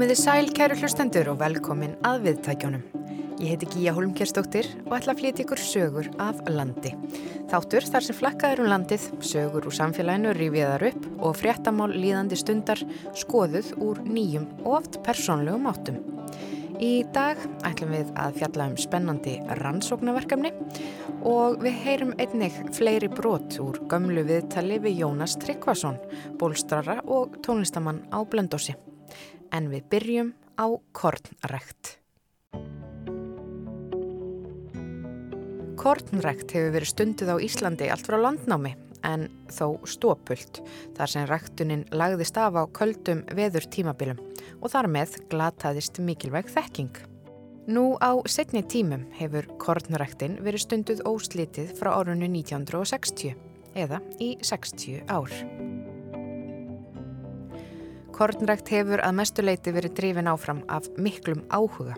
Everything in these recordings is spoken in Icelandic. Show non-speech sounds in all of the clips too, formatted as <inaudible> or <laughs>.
Komiði sæl kæru hlustendur og velkomin að viðtækjónum. Ég heiti Gíja Holmkjærsdóttir og ætla að flytja ykkur sögur af landi. Þáttur þar sem flakkaður um landið, sögur úr samfélaginu rífiðar upp og fréttamál líðandi stundar skoðuð úr nýjum og oft persónlegum áttum. Í dag ætlum við að fjalla um spennandi rannsóknarverkefni og við heyrum einnig fleiri brot úr gömlu viðtali við Jónas Tryggvason, bólstrara og tónlistamann á Blöndósi. En við byrjum á kornrekt. Kornrekt hefur verið stunduð á Íslandi allt frá landnámi en þó stópult þar sem rektunin lagðist af á köldum veður tímabilum og þar með glataðist mikilvæg þekking. Nú á setni tímum hefur kornrektin verið stunduð óslitið frá árunnu 1960 eða í 60 ár. Kornrekt hefur að mestuleiti verið drifin áfram af miklum áhuga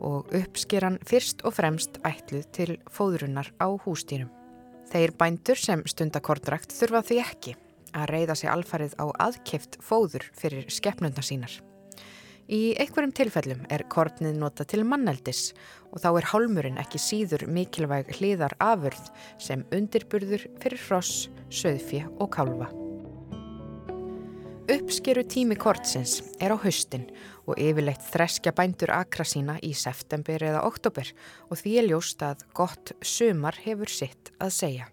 og uppskeran fyrst og fremst ætluð til fóðrunar á hústýrum. Þeir bændur sem stundakornrekt þurfa því ekki að reyða sig alfarið á aðkeft fóður fyrir skeppnundar sínar. Í einhverjum tilfellum er kornið nota til manneldis og þá er hálmurinn ekki síður mikilvæg hliðar afurð sem undirburður fyrir hross, söðfje og kálfa. Uppskeru tími kortsins er á haustin og yfirleitt þreskja bændur akra sína í september eða oktober og því er ljóst að gott sömar hefur sitt að segja.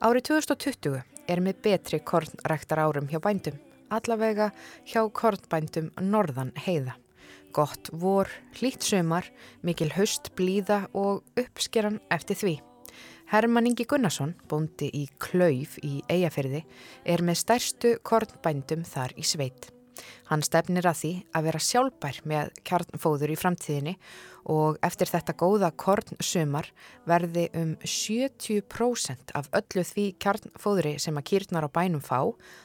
Árið 2020 er með betri kornræktar árum hjá bændum, allavega hjá kornbændum norðan heiða. Gott vor, hlýtt sömar, mikil haust blíða og uppskeran eftir því. Herman Ingi Gunnarsson, bóndi í Klauf í Eyjafyrði, er með stærstu kornbændum þar í sveit. Hann stefnir að því að vera sjálfbær með kjarnfóður í framtíðinni og eftir þetta góða kornsumar verði um 70% af öllu því kjarnfóðri sem að kýrnar á bænum fá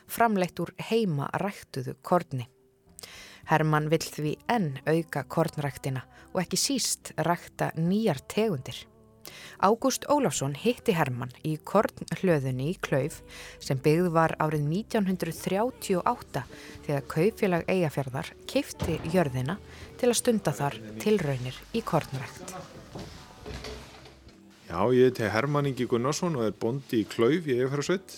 framleitt úr heima ræktuðu korni. Herman vill því enn auka kornræktina og ekki síst rækta nýjar tegundir. Ágúst Ólafsson hitti Herman í Kornhlöðunni í Klauf sem byggð var árið 1938 þegar Kaufélag Eyjafjörðar keifti jörðina til að stunda þar tilraunir í kornrækt. Já, ég heiti Herman Ingi Gunnarsson og er bondi í Klauf í Eyjafjörðarsveit.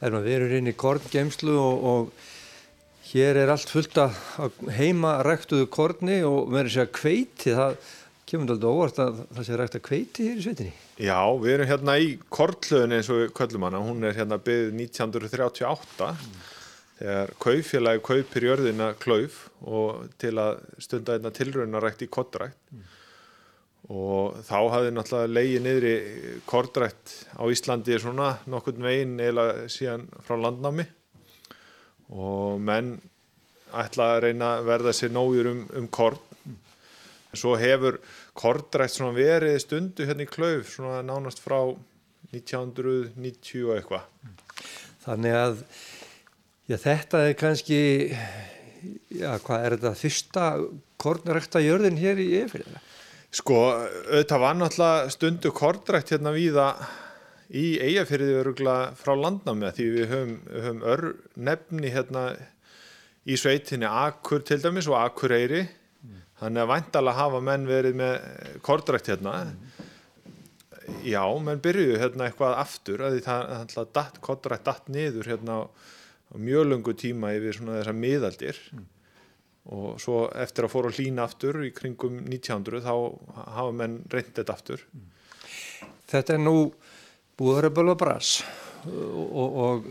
Herman, við erum inn í korngeimslu og, og hér er allt fullt af heima ræktuðu korni og verður sér kveiti það kemur þetta óvart að það sé rægt að kveiti hér í sveitinni? Já, við erum hérna í Kortlöðun eins og við köllum hana, hún er hérna byggð 1938 mm. þegar kaufélagi kaupir jörðina klauf og til að stunda einna tilraunarækt í kortrækt mm. og þá hafði náttúrulega leiði niðri kortrækt á Íslandi svona nokkurn veginn eila síðan frá landnámi og menn ætla að reyna að verða sér nógjur um, um kort Svo hefur kortrækt verið stundu hérna í klauf nánast frá 1990 og eitthvað. Þannig að já, þetta er kannski, já hvað er þetta fyrsta kortrækta jörðin hér í Efirina? Sko auðvitað var náttúrulega stundu kortrækt hérna víða í eigafyrði örugla frá landnámi því við höfum, höfum ör nefni hérna í sveitinni Akur til dæmis og Akureyri Þannig að vantala hafa menn verið með kordrækt hérna. Já, menn byrjuðu hérna eitthvað aftur að því það kordrækt datt niður hérna á, mjög lungu tíma yfir svona þessar miðaldir mm. og svo eftir að fóra að hlýna aftur í kringum 1900 þá hafa menn reyndið aftur. Þetta er nú búið að að bras og, og, og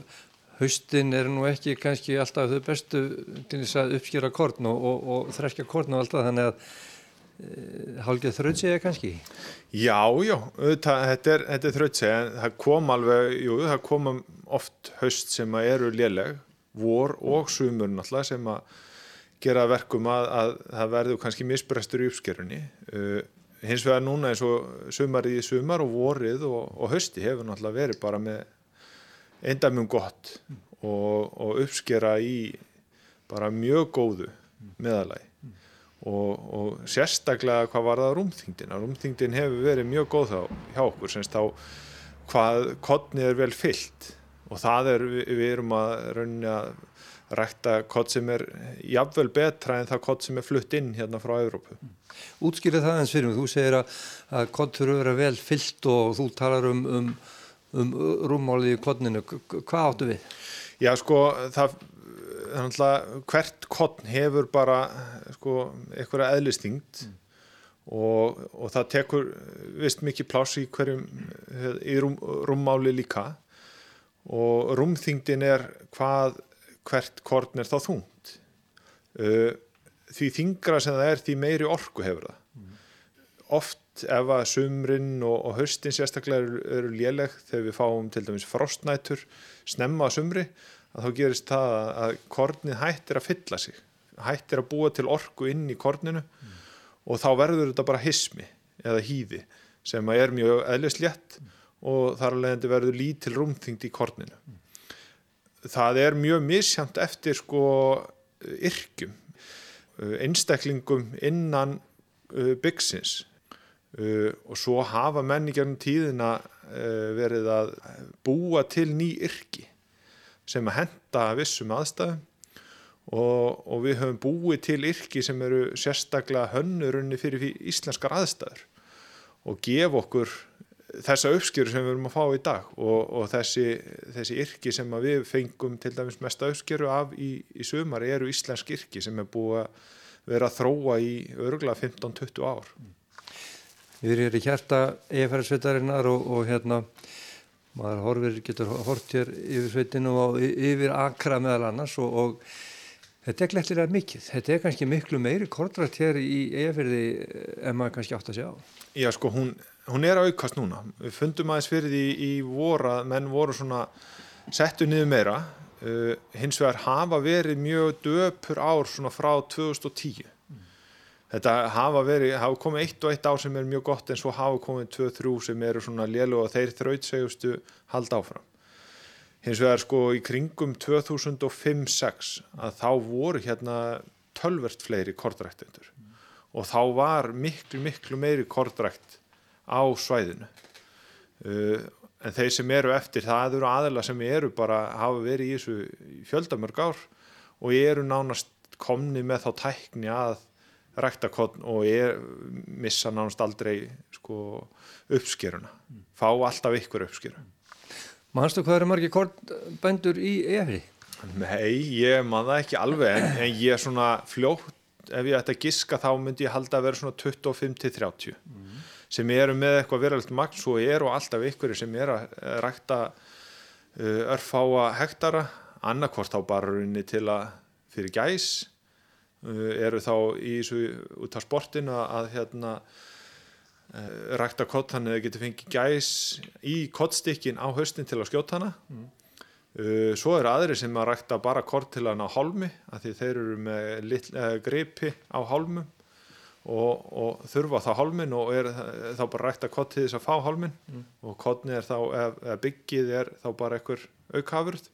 haustin er nú ekki kannski alltaf þau bestu til þess að uppskýra korn og, og, og þræskja korn og alltaf þannig að e, hálfgeð þrautsega kannski? Já, já, þetta er, er þrautsega en það kom alveg, jú, það kom oft haust sem eru léleg vor og sumur náttúrulega sem að gera verkum að, að það verður kannski misbrestur í uppskerunni. Uh, hins vegar núna eins og sumarið í sumar og vorið og, og hausti hefur náttúrulega verið bara með eindamum gott og, og uppskera í bara mjög góðu meðalagi og, og sérstaklega hvað var það rúmþingdina rúmþingdin hefur verið mjög góð þá hjá okkur semst þá hvað kodnið er vel fyllt. Og það er við, erum að rauninni að rækta kott sem er jafnvel betra en það kott sem er flutt inn hérna frá Evrópu. Útskýrið það eins fyrir mig, þú segir að, að kott þurfa að vera vel fyllt og þú talar um, um, um rúmmálið í kottninu, hvað áttu við? Já sko, það, hvert kottn hefur bara sko, eitthvað eðlistingt mm. og, og það tekur vist mikið pláss í hverjum í rúm, rúmmáli líka og rúmþingdin er hvað hvert korn er þá þungt uh, því þingra sem það er því meiri orku hefur það mm. oft ef að sumrin og, og höstin sérstaklega eru, eru léleg þegar við fáum til dæmis frostnætur snemma að sumri að þá gerist það að kornið hættir að fylla sig hættir að búa til orku inn í korninu mm. og þá verður þetta bara hismi eða hýði sem er mjög eðlislétt mm. og þar alveg verður lítil rúmþyngd í korninu mm það er mjög misjamt eftir sko yrkjum einstaklingum innan uh, byggsins uh, og svo hafa menni gernum tíðina verið að búa til ný yrki sem að henda vissum aðstæðum og, og við höfum búið til yrki sem eru sérstaklega hönnurunni fyrir íslenskar aðstæður og gef okkur þessa uppskjöru sem við erum að fá í dag og, og þessi, þessi yrki sem við fengum til dæmis mesta uppskjöru af í, í sumar eru íslensk yrki sem er búið að vera að þróa í örgulega 15-20 ár. Við erum í hjarta eifærarsveitarinnar og, og hérna maður horfir, getur hort hér yfir sveitinu og yfir akra meðal annars og, og þetta er glettilega mikið. Þetta er kannski miklu meiri kortrætt hér í eifirði en maður kannski átt að sjá. Já sko hún hún er aukast núna við fundum aðeins fyrir því í voru að menn voru svona settu niður meira uh, hins vegar hafa verið mjög döpur ár svona frá 2010 mm. Þetta hafa verið hafa komið eitt og eitt ár sem er mjög gott en svo hafa komið tvö, þrjú sem eru svona lélu og þeir þrautsegustu halda áfram hins vegar sko í kringum 2005-06 að þá voru hérna tölvert fleiri kortræktendur mm. og þá var miklu miklu meiri kortrækt á svæðinu uh, en þeir sem eru eftir það eru aðela sem eru bara hafa verið í þessu fjöldamörg ár og eru nánast komni með þá tækni að rækta kodn og er, missa nánast aldrei sko, uppskeruna. Fá alltaf ykkur uppskeru. Manstu hvað eru margi kornbændur í EFRI? Nei, ég man það ekki alveg en, en ég er svona fljótt ef ég ætti að giska þá myndi ég halda að vera svona 25-30 mm. sem eru með eitthvað verðalegt magt svo eru alltaf ykkur sem er að rækta uh, örfáa hektara annarkvort þá bara runni til að fyrir gæs eru þá í þessu út af sportin að hérna uh, rækta kott þannig að það getur fengið gæs í kottstykkin á höstin til að skjóta hana mm. svo eru aðri sem að rækta bara kort til að ná hálmi að því þeir eru með lit, gripi á hálmum og, og þurfa þá hálmin og er þá bara rægt að kottið þess að fá hálmin mm. og kottni er þá, eða byggið er þá bara einhver aukafurð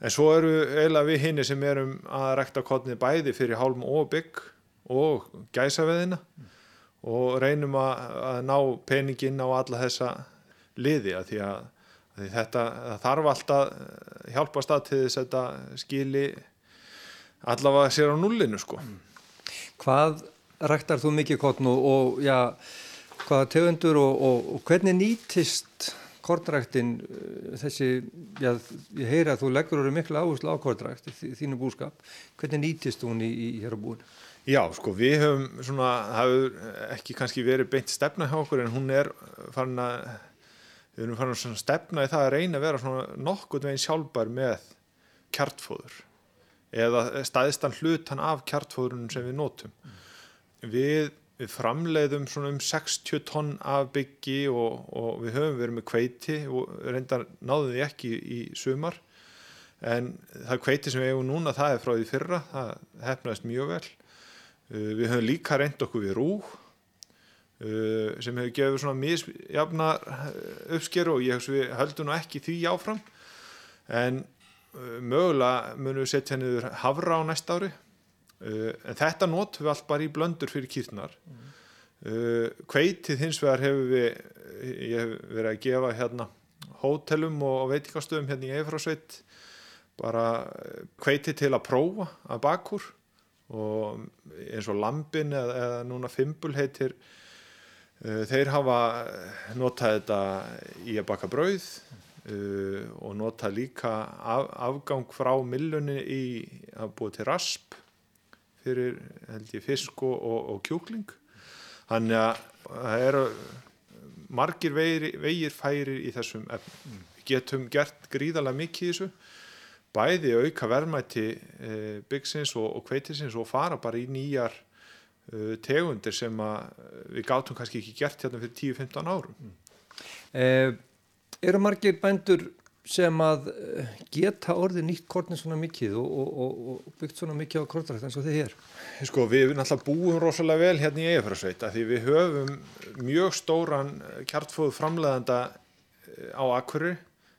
en svo eru eiginlega við hinni sem erum að rægt að kottni bæði fyrir hálm og bygg og gæsaveðina mm. og reynum að, að ná peningin á alla þessa liði að því að, að þetta þarf alltaf hjálpa stað til þess að þetta skili allavega sér á nullinu sko. Mm. Hvað ræktar þú mikið og, og já, hvaða tegundur og, og, og hvernig nýtist kornræktin uh, þessi, já, ég heyra að þú leggur orðið miklu áherslu á kornrækt þínu búskap, hvernig nýtist hún í, í hér á búinu? Já, sko, við höfum svona, hafur ekki kannski verið beint stefna hjá okkur en hún er farin að við erum farin að stefna í það að reyna að vera svona nokkur veginn sjálfbar með kjartfóður eða staðistan hlutan af kjartfóðurinn sem við nótum mm við, við framleiðum svona um 60 tonn af byggi og, og við höfum verið með kveiti og reyndar náðum við ekki í sumar. En það kveiti sem við hefum núna það er frá því fyrra, það hefnaðist mjög vel. Uh, við höfum líka reynd okkur við rú uh, sem hefur gefið svona misjafna uh, uppskeru og ég hef við höldum nú ekki því áfram. En mögulega munum við setja henniður havra á næsta ári en þetta notum við allt bara í blöndur fyrir kýrnar mm. uh, kveitið hins vegar hefur við ég hef verið að gefa hérna hótelum og veitikastöðum hérna í Eifrásveit bara kveiti til að prófa að bakur og eins og Lambin eða, eða núna Fimbul heitir uh, þeir hafa notað þetta í að baka brauð uh, og notað líka af, afgang frá millunni í að búa til rasp fyrir held ég fisk og, og, og kjúkling þannig að það eru margir vegir, vegir færir í þessum efnum. Við getum gert gríðarlega mikið í þessu bæði auka verðmætti e, byggsins og, og kveitisins og fara bara í nýjar e, tegundir sem við gátum kannski ekki gert hérna fyrir 10-15 árum. Eh, eru margir bændur sem að eh, geta orðið nýtt kornin svona mikið og, og, og byggt svona mikið á kortrækt eins og þið hér? Sko við náttúrulega búum rosalega vel hérna í Eifjörðarsveita því við höfum mjög stóran kjartfóð framleðanda á Akkurri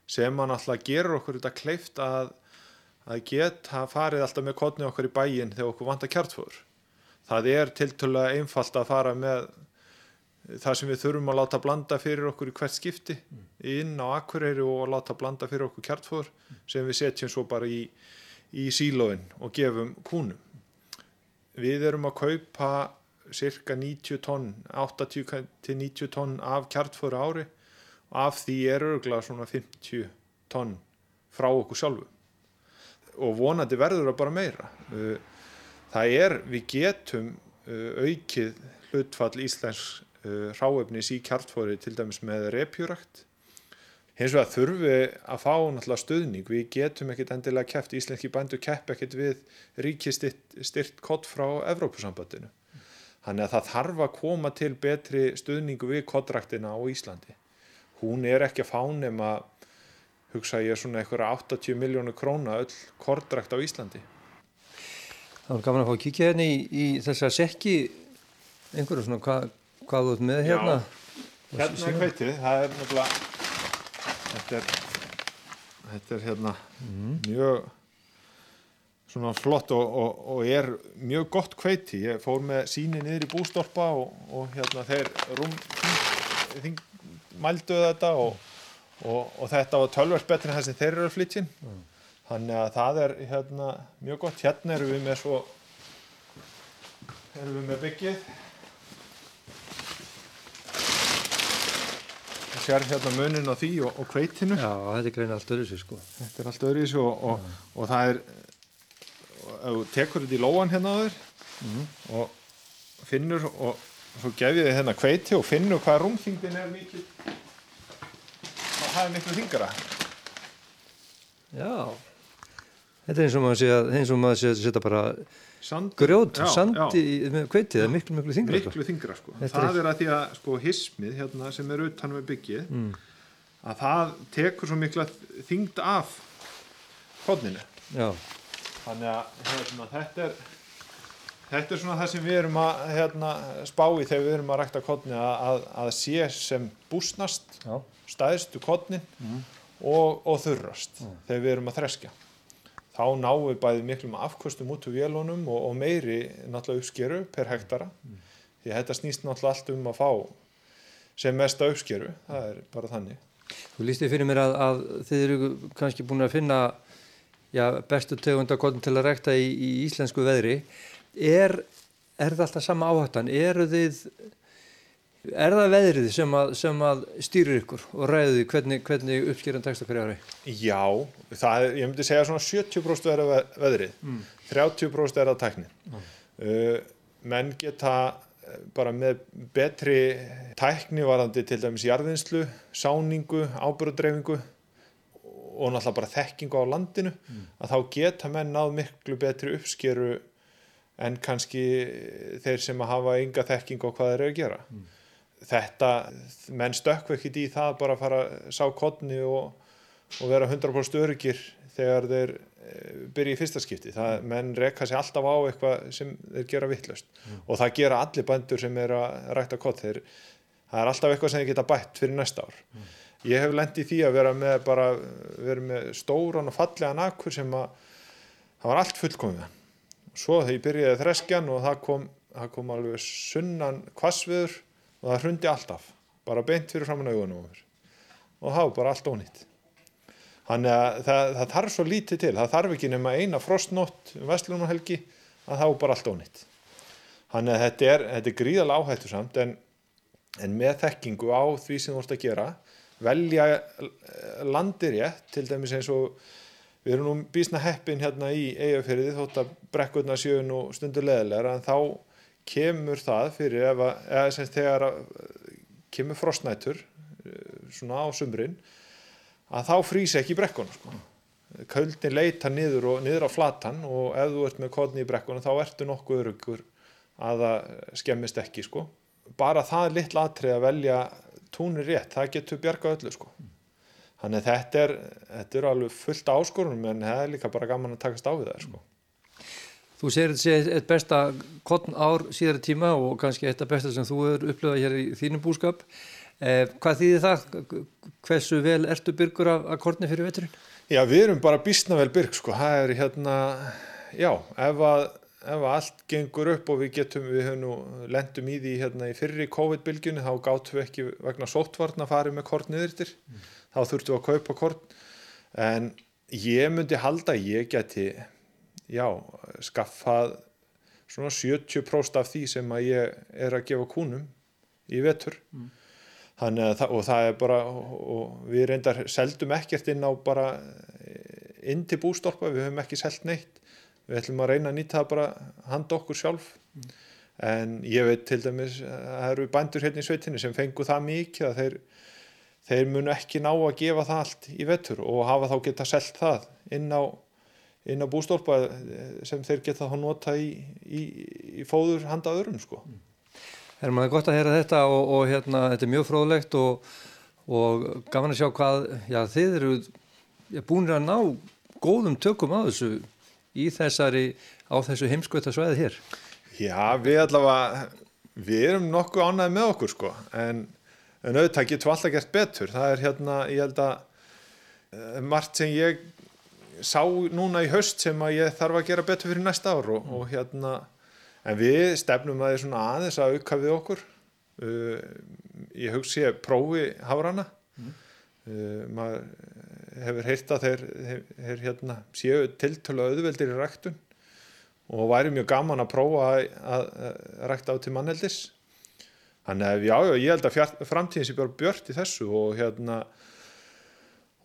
sem að náttúrulega gerur okkur þetta kleift að að geta farið alltaf með kodni okkar í bæin þegar okkur vantar kjartfóður. Það er tiltölulega einfalt að fara með það sem við þurfum að láta blanda fyrir okkur í hvert skipti inn á akkureyri og að láta blanda fyrir okkur kjartfóður sem við setjum svo bara í, í sílóin og gefum kúnum. Við erum að kaupa cirka 90 tonn, 80 til 90 tonn af kjartfóður ári af því er örgulega svona 50 tonn frá okkur sjálfu og vonandi verður það bara meira. Það er, við getum aukið hlutfall Íslands ráefnis í kjartfóri til dæmis með repjurakt. Hins vegar þurfum við að fá náttúrulega stöðning. Við getum ekkit endilega kæft, íslenski bændu kepp ekkit við ríkistyrt kott frá Evrópusambandinu. Þannig að það þarf að koma til betri stöðningu við kottraktina á Íslandi. Hún er ekki að fá nema hugsa ég svona eitthvað 80 miljónu króna öll kordrakt á Íslandi. Það var gaman að fá að kíkja hérna í, í þessa sekki einhverju svona hva, hvað þú ert með hérna. Hérna er hveitið, það er náttúrulega, þetta er, þetta er hérna mm. mjög svona flott og, og, og er mjög gott hveiti. Ég fór með síni niður í bústolpa og, og hérna þeir rúm, þing, mælduðu þetta og Og, og þetta var tölvert betur en það sem þeir eru að flytja inn mm. þannig að það er hérna, mjög gott hérna erum við með svo erum við með byggið sér hérna munin á því og, og kveitinu Já, þetta er greina allt öðru sér sko þetta er allt öðru sér og, mm. og það er þú tekur þetta í lóan hérna á þér mm. og finnur og svo gef ég þið hérna kveiti og finnur hvað rúmþingin er mikið það er miklu þingara Já Þetta er eins og maður sé að eins og maður sé að setja bara sand, grjót, já, sandi já. með kveitið, er miklu miklu þingra miklu þingra sko, það er, að því að sko hismið hérna sem er utan við byggið mm. að það tekur svo miklu þingd af hodninu þannig að hérna, þetta er þetta er svona það sem við erum að hérna, spá í þegar við erum að rækta hodni að, að, sé sem búsnast já stæðstu kodnin mm. og, og þurrast mm. þegar við erum að þreskja þá náum við bæði miklum afkvöstum út úr vélunum og, og meiri náttúrulega uppskeru per hektara mm. því að þetta snýst náttúrulega allt um að fá sem mesta uppskeru það er bara þannig Þú lísti fyrir mér að, að þið eru kannski búin að finna já, bestu tegundakodn til að rekta í, í íslensku veðri er, er það alltaf sama áhættan? Eru þið Er það veðrið sem að, sem að stýrir ykkur og ræði hvernig, hvernig uppskýran tekst okkar ári? Já, það ég myndi segja svona 70% er það veðrið, mm. 30% er það tæknin. Mm. Uh, menn geta uh, bara með betri tækni varandi til dæmis jarðinslu, sáningu, ábyrgudreyfingu og náttúrulega bara þekkingu á landinu, mm. að þá geta menn náð miklu betri uppskýru en kannski þeir sem að hafa ynga þekkingu á hvað þeir eru að gera. Mm þetta, menn stökku ekkit í það bara að fara að sá kodni og, og vera 100% öryggir þegar þeir e, byrja í fyrsta skipti, það, menn rekka sér alltaf á eitthvað sem þeir gera vittlust mm. og það gera allir bændur sem er að rækta kott, þeir, það er alltaf eitthvað sem þeir geta bætt fyrir næsta ár. Mm. ég hef lendið því að vera með bara vera með stóran og fallegan akkur sem að, það var allt fullkomið. Svo þegar ég byrjaði þreskjan og það kom, það kom alveg sunnan kvassviður og það hrundi alltaf bara beint fyrir framann augunum og var bara allt ónýtt. Þannig að það, það þarf svo lítið til, það þarf ekki nema eina frostnótt um Vestlunarhelgi að þá bara allt ónýtt. Þannig að þetta er, þetta er gríðalega áhættu samt en, en með þekkingu á því sem þú ert að gera, velja landir rétt, til dæmis eins og við erum nú bísna heppin hérna í eigafyrði þótt að brekkurna sjöun og stundur leðilegar en þá kemur það fyrir ef að, eða sem þegar kemur frostnætur svona á sumrin að þá frýs ekki brekkunum sko. Köldin leita niður og niður á flatan og ef þú ert með kodni í brekkunum þá ertu nokkuð örugur að það skemmist ekki sko. Bara það er litla atrið að velja túnir rétt, það getur bjarga öllu sko. Þannig þetta er, þetta er alveg fullt áskorunum en það er líka bara gaman að takast á við það sko. Þú segir þetta sé eitt besta kottn ár síðara tíma og kannski eitt af besta sem þú hefur upplöðað hér í þínum búskap. Eh, hvað þýðir það? Hversu vel ertu byrgur af, af kortni fyrir veturinn? Já, við erum bara bísna vel byrg, sko. Það er hérna, já, ef að, ef að allt gengur upp og við getum, við höfum nú lendum í því hérna í fyrri COVID-bylgjunni, þá gáttum við ekki vegna sóttvarn að fara með kort niðurstir. Mm. Þá þurftum við að kaupa kort. En ég myndi halda, ég geti, já, skaffað svona 70% af því sem að ég er að gefa kúnum í vetur. Mm. Þannig að og það er bara, og við reyndar seldum ekkert inn á bara inn til bústolpa, við höfum ekki selgt neitt, við ætlum að reyna að nýta það bara handa okkur sjálf mm. en ég veit til dæmis það eru bændur hérna í sveitinni sem fengu það mikið að þeir, þeir munu ekki ná að gefa það allt í vettur og hafa þá geta selgt það inn á, inn á bústolpa sem þeir geta þá nota í, í, í fóður handa öðrum sko. Mm. Er gott að heyra þetta og, og hérna, þetta er mjög fróðlegt og, og gaman að sjá hvað, já þið eru já, búinir að ná góðum tökum á þessu í þessari, á þessu heimskvöta svæði hér. Já, við allavega, við erum nokkuð ánæðið með okkur sko, en, en auðvitað getur alltaf gert betur. Það er hérna, ég held að uh, margt sem ég sá núna í haust sem að ég þarf að gera betur fyrir næsta ár og, og hérna en við stefnum að því svona aðeins að auka við okkur. Uh, ég hugsi að prófi hárana mm. uh, maður hefur heyrt að þeir, þeir, þeir hérna, séu tiltölu auðveldir í ræktun og væri mjög gaman að prófa að, að, að rækta á til mannheldis þannig að já, já, ég held að framtíðin sé bara björt í þessu og hérna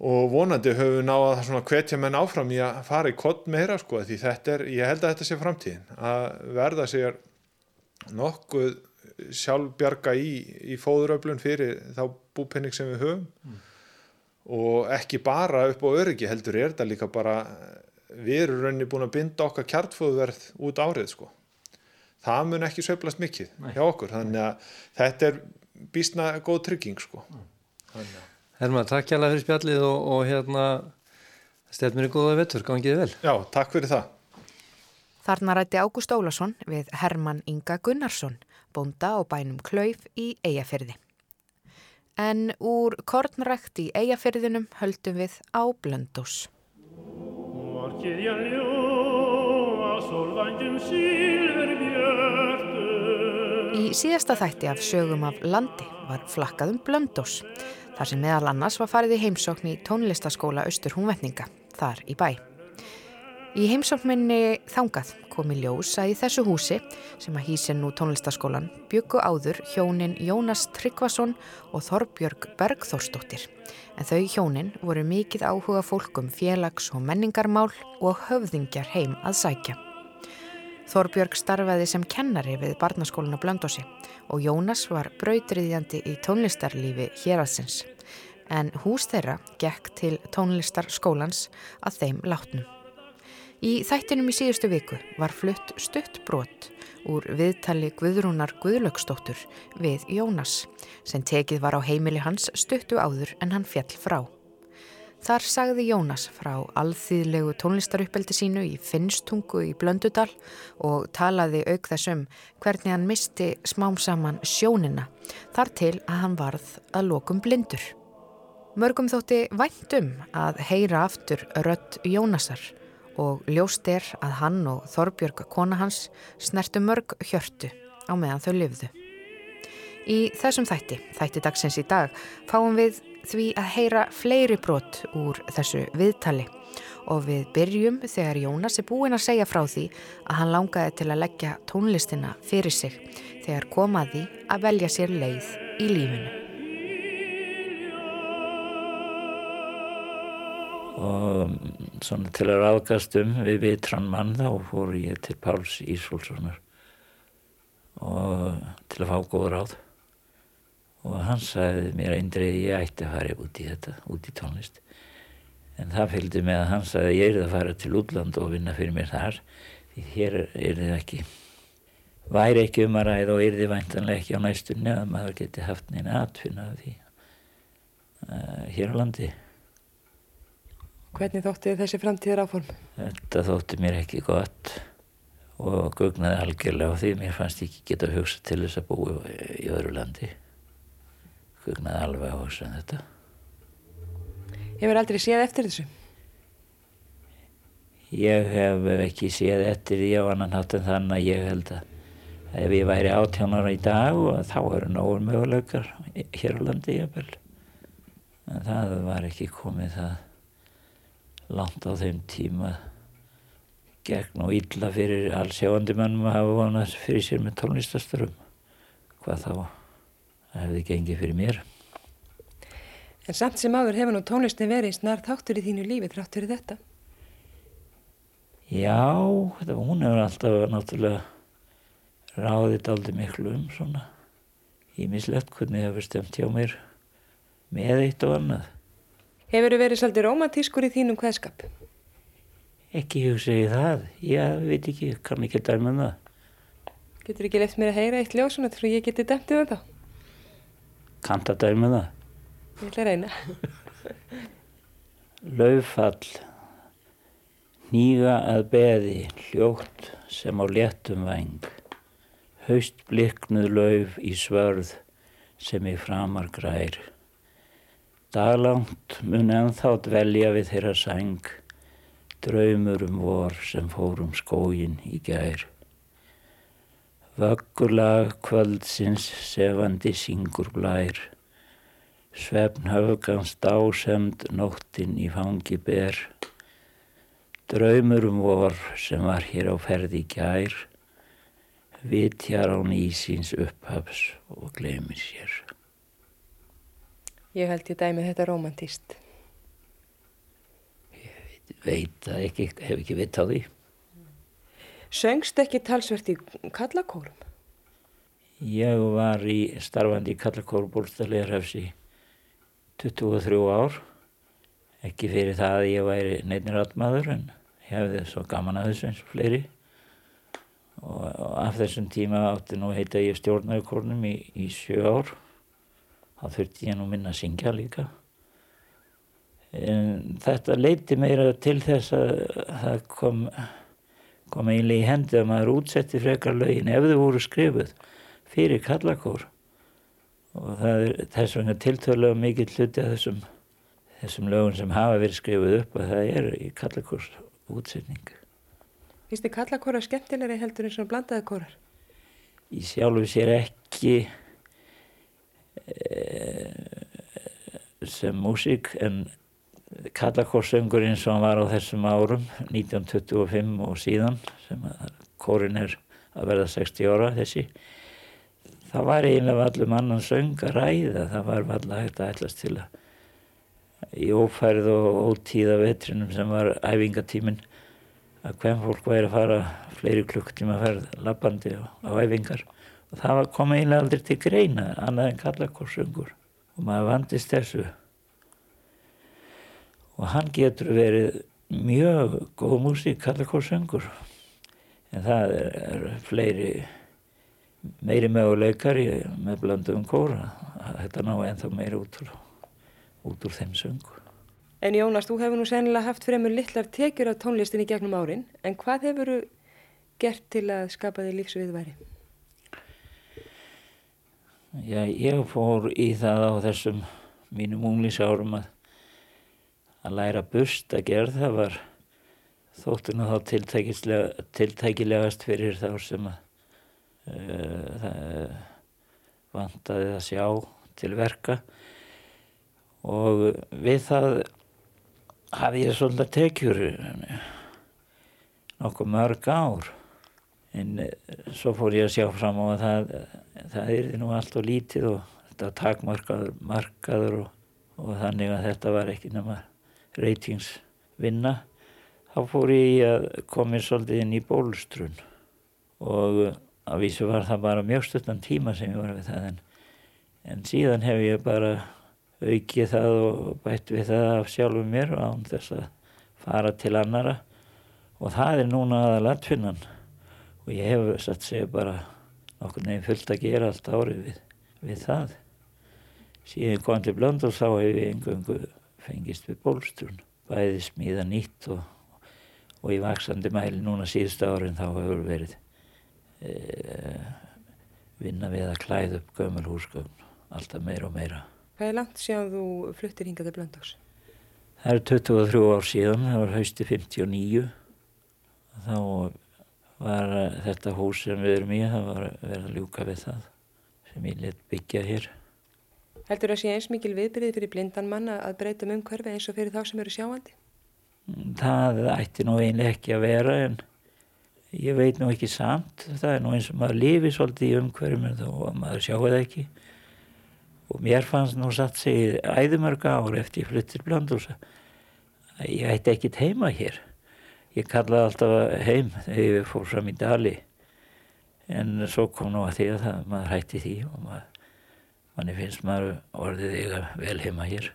og vonandi höfum við náða svona hvetja menn áfram í að fara í kott meira sko því þetta er, ég held að þetta sé framtíðin að verða sér nokkuð sjálfbjarga í, í fóðuröflun fyrir þá búpenning sem við höfum mm. og ekki bara upp á öryggi heldur er þetta líka bara við erum rauninni búin að binda okkar kjartfóðverð út árið sko það mun ekki söflast mikið Nei. hjá okkur þannig að þetta er bísna góð trygging sko mm. þannig að Herman, takk hjá það fyrir spjallið og, og hérna stefnir í góða vettur, gangið vel. Já, takk fyrir það. Þarna rætti Ágúst Ólason við Herman Inga Gunnarsson, bonda og bænum Klauf í Eyjafyrði. En úr kornrækt í Eyjafyrðinum höldum við á Blöndós. Í síðasta þætti af sögum af landi var flakkað um Blöndós þar sem meðal annars var farið í heimsókn í tónlistaskóla Östur Húnvetninga, þar í bæ. Í heimsóknminni þangað komi ljós að í þessu húsi, sem að hýsin nú tónlistaskólan, byggu áður hjónin Jónas Tryggvason og Þorbjörg Bergþórsdóttir. En þau hjónin voru mikið áhuga fólkum félags- og menningarmál og höfðingjar heim að sækja. Þorbjörg starfaði sem kennari við barnaskólinu Blöndósi og Jónas var brautriðjandi í tónlistarlífi héraðsins en hús þeirra gekk til tónlistarskólans að þeim látnum. Í þættinum í síðustu viku var flutt stutt brot úr viðtali Guðrúnar Guðlöksdóttur við Jónas sem tekið var á heimili hans stuttu áður en hann fjall frá. Þar sagði Jónas frá alþýðlegu tónlistaruppeldi sínu í Finnstungu í Blöndudal og talaði auk þessum hvernig hann misti smám saman sjónina þar til að hann varð að lokum blindur. Mörgum þótti væntum að heyra aftur rött Jónasar og ljóst er að hann og Þorbjörg kona hans snertu mörg hjörtu á meðan þau lifðu. Í þessum þætti, þætti dagsins í dag, fáum við því að heyra fleiri brot úr þessu viðtali og við byrjum þegar Jónas er búinn að segja frá því að hann langaði til að leggja tónlistina fyrir sig þegar komaði að velja sér leið í lífinu. og svona til að ráðgast um við vitran mann þá fór ég til Páls Ísfólkssonar og til að fá góð ráð og hann sagði mér eindrið ég ætti að fara út í þetta, út í tónlist. En það fylgdi með að hann sagði ég er að fara til útland og vinna fyrir mér þar því hér er þið ekki væri ekki um að ræða og er þið væntanlega ekki á næstunni að maður geti haft neina atfinna því uh, hér á landi. Hvernig þótti þessi framtíðar áform? Þetta þótti mér ekki gott og gugnaði algjörlega á því. Mér fannst ég ekki geta hugsa til þess að búi í öðru landi gugnaði alveg á þessu en þetta? Hefur aldrei séð eftir þessu? Ég hef ekki séð eftir því á annan hátt en þannig að ég held að ef ég væri átjónar í dag og þá eru nógur möguleikar hér á landi jafnvel. En það var ekki komið það langt á þeim tíma gegn og illa fyrir allsjáandi mannum að hafa vonast fyrir sér með tónlistasturum hvað þá hefði gengið fyrir mér En samt sem áður hefur nú tónlistin verið snar þáttur í þínu lífi þrátt fyrir þetta Já, þetta, hún hefur alltaf náttúrulega ráðið aldrei miklu um svona ímislegt hvernig hefur stemt hjá mér með eitt og annað Hefur þið verið svolítið romantískur í þínum hvaðskap? Ekki hugsa ég það, ég veit ekki, kann ekki dæma um það. Getur ekki lefðt mér að heyra eitt ljósuna til að ég geti dæmt um það? Kanta dæma um það? Ég ætla að reyna. <laughs> Laufall, nýga að beði, hljótt sem á léttum væng. Haust bliknuð lauf í svörð sem í framar grær. Daglangt mun ennþá dvelja við þeirra sæng, draumur um vor sem fórum skógin í gær. Vöggulag kvöldsins sefandi syngur blær, svefn höfgans dásemd nóttin í fangi ber. Draumur um vor sem var hér á ferði gær, vitjar á nýsins upphafs og glemir sér. Ég held ég dæmi þetta romantíst. Ég veit að ekki, hef ekki vitt á því. Söngst ekki talsvert í kallakórum? Ég var í starfandi í kallakóru búrstaliðarhefsi 23 ár. Ekki fyrir það að ég væri neittnir allmaður en ég hefði svo gaman að þessu eins og fleiri. Og, og af þessum tíma átti nú heita ég stjórnaði kórnum í, í sjö ár þá þurfti ég nú minna að syngja líka. En þetta leiti meira til þess að það kom, kom eiginlega í hendi að maður útsetti frekar lögin ef þau voru skrifuð fyrir kallakór. Og það er þess vegna tiltölulega mikill hluti af þessum, þessum lögum sem hafa verið skrifuð upp og það er í kallakórs útsetning. Fyrst þið kallakórar skemmtilegri heldur eins og blandaði kórar? Í sjálfu sér ekki sem músík en Kallakórsöngur eins og hann var á þessum árum 1925 og síðan sem kórin er að verða 60 ára þessi það var eiginlega allum annan söng að ræða. Það var alltaf hægt að ætlast til að í ófærið og ótíða vetrinum sem var æfingatímin að hvem fólk væri að fara fleiri klukktíma að ferða lappandi á æfingar. Og það kom eiginlega aldrei til greina annað en Kallakórsöngur og maður vandist þessu og hann getur verið mjög góð músík Kallakórsöngur en það er, er fleiri meiri möguleikar í, með blandum kóra þetta ná ennþá meiri út úr, út úr þeim söngu En Jónas, þú hefur nú sennilega haft fremur litlar tekjur af tónlistinni gegnum árin. En hvað hefur þú gert til að skapa þig lífsviðværi? Já, ég fór í það á þessum mínum unglísárum að að læra bust að gera það var þóttu nú þá tiltækilegast fyrir þá sem að uh, það vantaði að sjá til verka. Og við það hafði ég svolítið tekjur nokkuð mörg ár. En eh, svo fór ég að sjá fram á að það, það er nú allt og lítið og þetta var takmarkaður markaður og, og þannig að þetta var ekki nema reytingsvinna þá fór ég að koma svolítið inn í bólustrun. Og að vísu var það bara mjög stuttan tíma sem ég var við það en, en síðan hef ég bara aukið það og bætt við það af sjálfum mér og án þess að fara til annara og það er núna aðal atfinnan og ég hef satt segja bara okkur nefn fullt að gera allt árið við, við það. Síðan kom til blönd og sá hef ég engungu fengist við bólstrun bæði smíða nýtt og, og í vaksandi mæli núna síðust árin þá hefur verið e, vinna við að klæða upp gömul húsgögn alltaf meira og meira Hvað er langt séðan þú fluttir hingað til Blöndóks? Það er 23 ár síðan, það var hausti 59 þá var þetta hús sem við erum í, það var verið að ljúka við það sem ég let byggja hér. Heldur það sé eins mikil viðbyrðið fyrir blindan manna að breyta um umhverfi eins og fyrir þá sem eru sjáandi? Það ætti nú einlega ekki að vera en ég veit nú ekki samt. Það er nú eins og maður lifi svolítið í umhverfum þá maður sjáu það ekki. Og mér fannst nú satt segið æðumörga ár eftir ég flyttir blandúsa ég ætti ekkit heima hér ég kallaði alltaf heim þegar ég fór fram í dali en svo kom nú að því að það, maður hætti því og maður, manni finnst maður orðið eiga vel heima hér.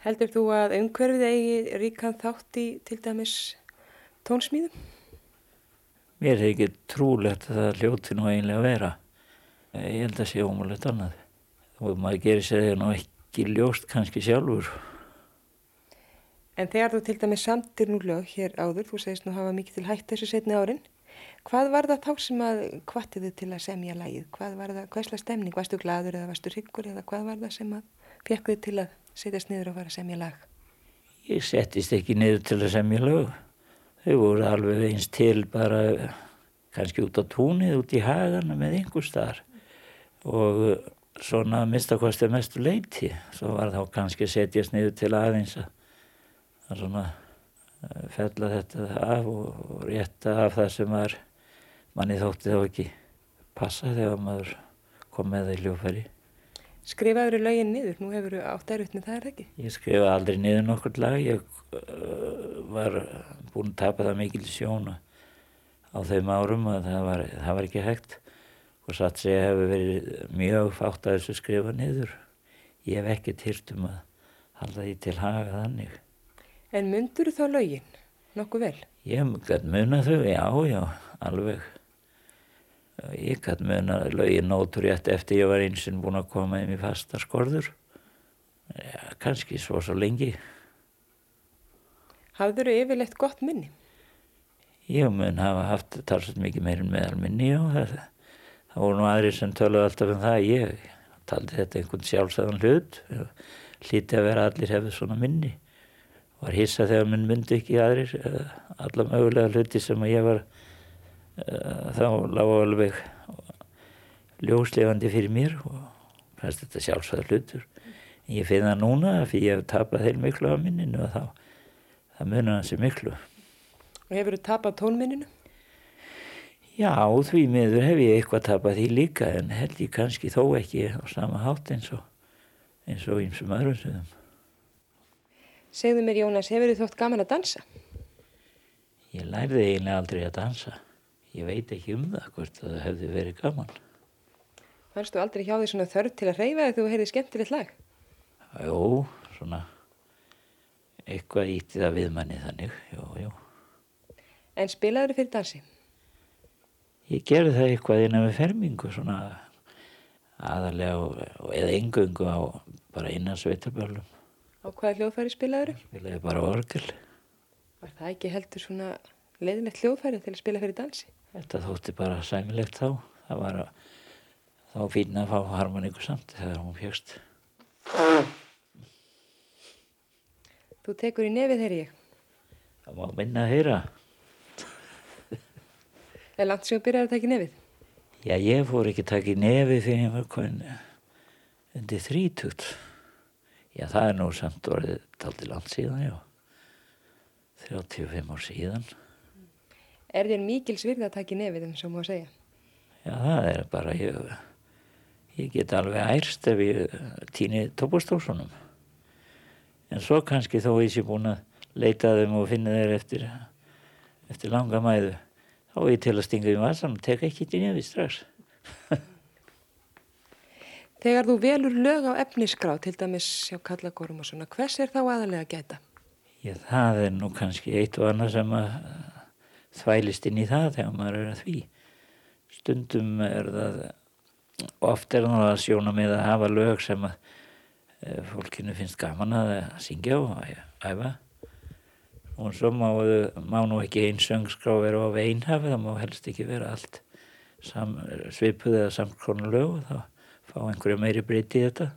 Heldur þú að umhverfið eigi ríkan þátt í til dæmis tónsmíðum? Mér er ekki trúlegt að það hljóti nú eiginlega að vera. Ég held að sé ómulegt annað. Og maður gerir sér þegar nú ekki ljóst kannski sjálfur. En þegar þú til dæmis samtir nú lög hér áður, þú segist nú hafa mikið til hætt þessu setni árin, hvað var það þá sem að kvartiði til að semja lægið? Hvað var það, hvaðsla stemning? Varstu gladur eða varstu hryggur eða hvað var það sem að fekk þið til að setjast niður og fara að semja lag? Ég settist ekki niður til að semja lög. Þau voru alveg eins til bara kannski út á túnið, út í hagana með einhver starf og svona minnstakosti mestu leiti. Svo var þá kannski setjast niður til aðeins að að svona eh, fella þetta af og rétta af það sem var manni þótti þá ekki passa þegar maður kom með það í hljófæri. Skrifaður í lögin niður? Nú hefur þú átt erutni, það er ekki? Ég skrifa aldrei niður nokkur lag. Ég uh, var búin að tapa það mikil sjóna á þeim árum að það var, það var ekki hægt og satt sig að hefur verið mjög fátt að þessu skrifa niður. Ég hef ekki týrt um að halda því til haga þannig. En myndur þá lögin nokkuð vel? Ég gæti muna þau, já, já, alveg. Ég gæti muna lögin nótur rétt eftir ég var einsinn búin að koma inn í fasta skorður. Já, kannski svo svo lengi. Hafður þau yfirlegt gott minni? Ég mun hafa haft talsett mikið meirinn meðal minni og það, það voru nú aðri sem töluði alltaf um það. Ég taldi þetta einhvern sjálfsæðan hlut. Lítið að vera allir hefðu svona minni var hissa þegar minn myndi ekki aðrir eh, alla mögulega hluti sem að ég var þá lág alveg ljóslefandi fyrir mér og fannst þetta sjálfsvæða hlutur en ég finna núna að fyrir ég hef tapað heil miklu á minninu og þá það munar hansi miklu Og hefur þú tapað tónminninu? Já, því miður hef ég eitthvað tapað því líka en held ég kannski þó ekki á sama hátt eins og eins og einsum öðrum sögum Segðu mér Jónas, hefur þið þótt gaman að dansa? Ég lærði eiginlega aldrei að dansa. Ég veit ekki um það hvort það hefði verið gaman. Fannst þú aldrei hjá því svona þörf til að reyfa þegar þú heyrði skemmtilegt lag? Jó, svona eitthvað ítti það við manni þannig, jú, jú. En spilaður fyrir dansi? Ég gerði það eitthvað innan við fermingu, svona aðalega eða engöngu á bara innan sveitarbjörlum. Á hvaða hljóðfæri spilaður? Spilaði bara orgel. Var það ekki heldur svona leiðilegt hljóðfæri til að spila fyrir dansi? Þetta þótti bara sæmilegt þá. Það var að, þá fín að fá harmoníku samt þegar hún fjöxt. Þú tekur í nefið þegar ég. Það má minna að heyra. Er langt sem þú byrjar að taka í nefið? Já, ég fór ekki að taka í nefið fyrir ég var komin undir þrítugt. Já, það er nú samt orðið taldi land síðan, já. 35 ár síðan. Er þér mikil svirði að taka í nefið um svo má segja? Já, það er bara, ég, ég get alveg ærst ef ég týni tópastósunum. En svo kannski þó ég sé búin að leita þeim og finna þeir eftir, eftir langa mæðu. Þá er ég til að stinga í vasan og teka ekki í nefið strax. <laughs> Þegar þú velur lög á efnisgrá, til dæmis sjá kallagórum og svona, hvers er þá aðalega að geta? Já, það er nú kannski eitt og annað sem að þvælist inn í það þegar maður er að því. Stundum er það, oft er það að sjóna með að hafa lög sem að e, fólkinu finnst gaman að syngja og æfa. Og svo má, má nú ekki einn söngskrá vera á veinhafi, það má helst ekki vera allt sam, svipuð eða samkrónu lög og þá fá einhverju meiri breyti í þetta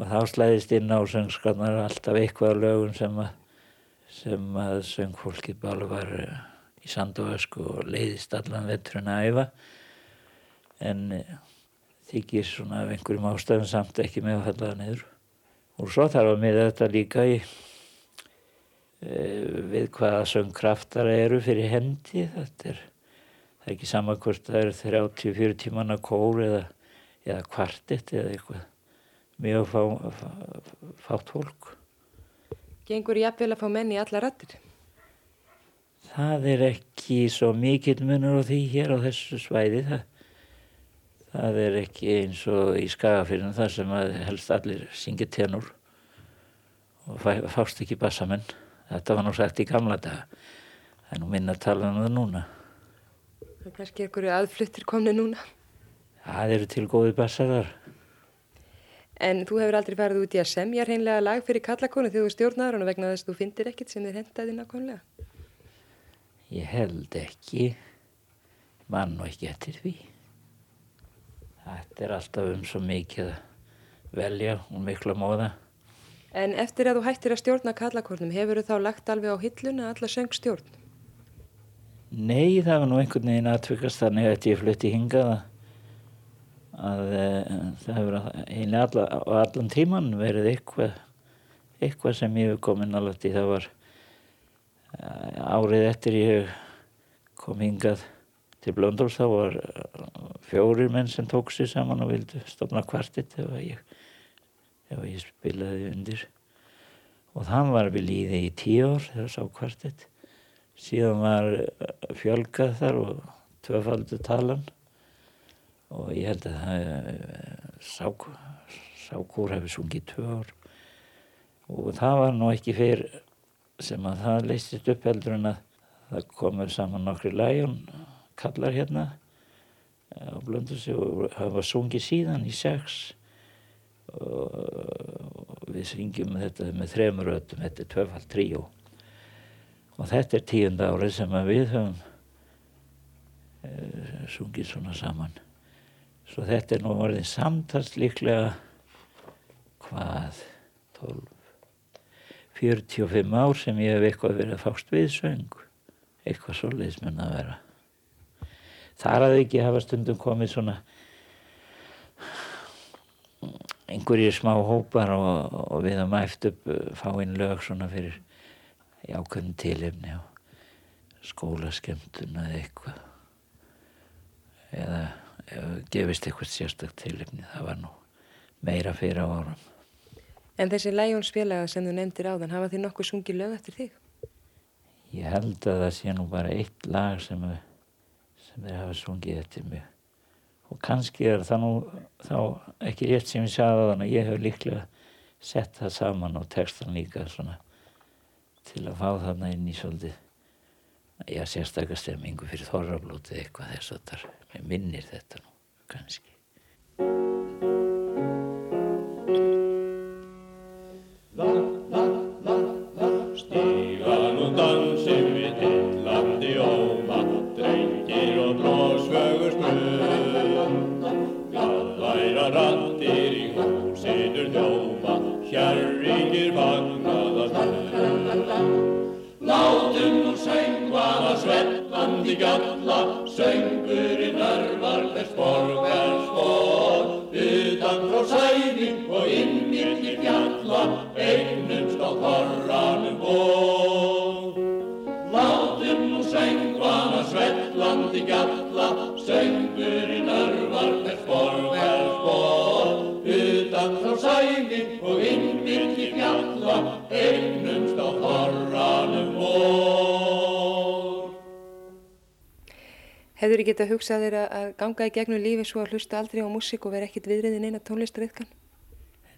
og þá slæðist inn á söngskarnar alltaf eitthvað lögum sem að, sem að söngfólki bara var eh, í sand og ösku og leiðist allan vetturinn að æfa en eh, þykir svona af einhverjum ástæðum samt ekki með að falla það niður og svo þarf að miða þetta líka í e, við hvaða söngkraftar eru fyrir hendi þetta er, það er ekki sama hvort það er 30-40 manna kór eða eða kvartitt eða eitthvað mjög fá, fá, fátt fólk. Gengur ég að fá menni í alla rættir? Það er ekki svo mikill munur á því hér á þessu svæði. Það, það er ekki eins og í skagafyrinu þar sem helst allir syngja tenur og fá, fást ekki bassamenn. Þetta var nú sagt í gamla daga. Það er nú minna að tala um það núna. Það er kannski einhverju aðfluttir komni núna. Það eru til góði bassarar. En þú hefur aldrei farið út í að semja hreinlega lag fyrir kallakonu þegar þú stjórnar og vegna þess að þú findir ekkit sem þið hendaði nákvæmlega? Ég held ekki. Mann og ekki eftir því. Þetta er alltaf um svo mikið að velja og miklu að móða. En eftir að þú hættir að stjórna kallakornum, hefur þú þá lagt alveg á hilluna alla söngstjórn? Nei, það var nú einhvern veginn aðtvökkast þannig að ég flutti hingaða að e, það hefur einlega alla, allan tíman verið eitthvað, eitthvað sem ég hef komin alveg í það var árið eftir ég kom hingað til Blöndóls þá var fjórir menn sem tók sér saman og vildu stopna kvartitt ef ég, ég spilaði undir. Og þann var við líði í tíu ár þegar sá kvartitt síðan var fjölgað þar og tvöfaldu talan. Og ég held að það sákúr hefði sungið tvö ár. Og það var nú ekki fyrr sem að það leistist upp heldur en að það komur saman nokkri lægjón kallar hérna á Blöndursi og það var sungið síðan í sex. Og við syngjum þetta með þremur öttum, þetta er tvöfald tríó. Og þetta er tíunda árið sem við höfum e, sungið svona saman. Svo þetta er nú orðin samtals líklega hvað 12 45 ár sem ég hef eitthvað verið að fást við söng. Eitthvað svo leiðismenn að vera. Þar að ekki hafa stundum komið svona einhverjir smá hópar og, og við að mæft upp uh, fáinn lög svona fyrir jákvæðin tilefni og skólaskemtuna eða eitthvað. Eða gefist eitthvað sérstak tilifni það var nú meira fyrir á árum En þessi læjónsfélaga sem þú nefndir á þann hafa þið nokkuð sungið lög eftir þig? Ég held að það sé nú bara eitt lag sem, sem þeir hafa sungið eftir mig og kannski er það nú þá ekki rétt sem ég sagði á þann að ég hef líklega sett það saman og textan líka svona til að fá þarna inn í svolítið já, sérstaklega stemmingu fyrir þorrablótið eitthvað þess að það minnir þetta nú kannski. Stígan og dansim við hillandi óma, drengir og blósfögur snöð. Getað hugsað þér að- að ganga í gegnum lífi svo að hlusta aldrei á músík og vera ekkit viðriðin eina tónlistariðkan?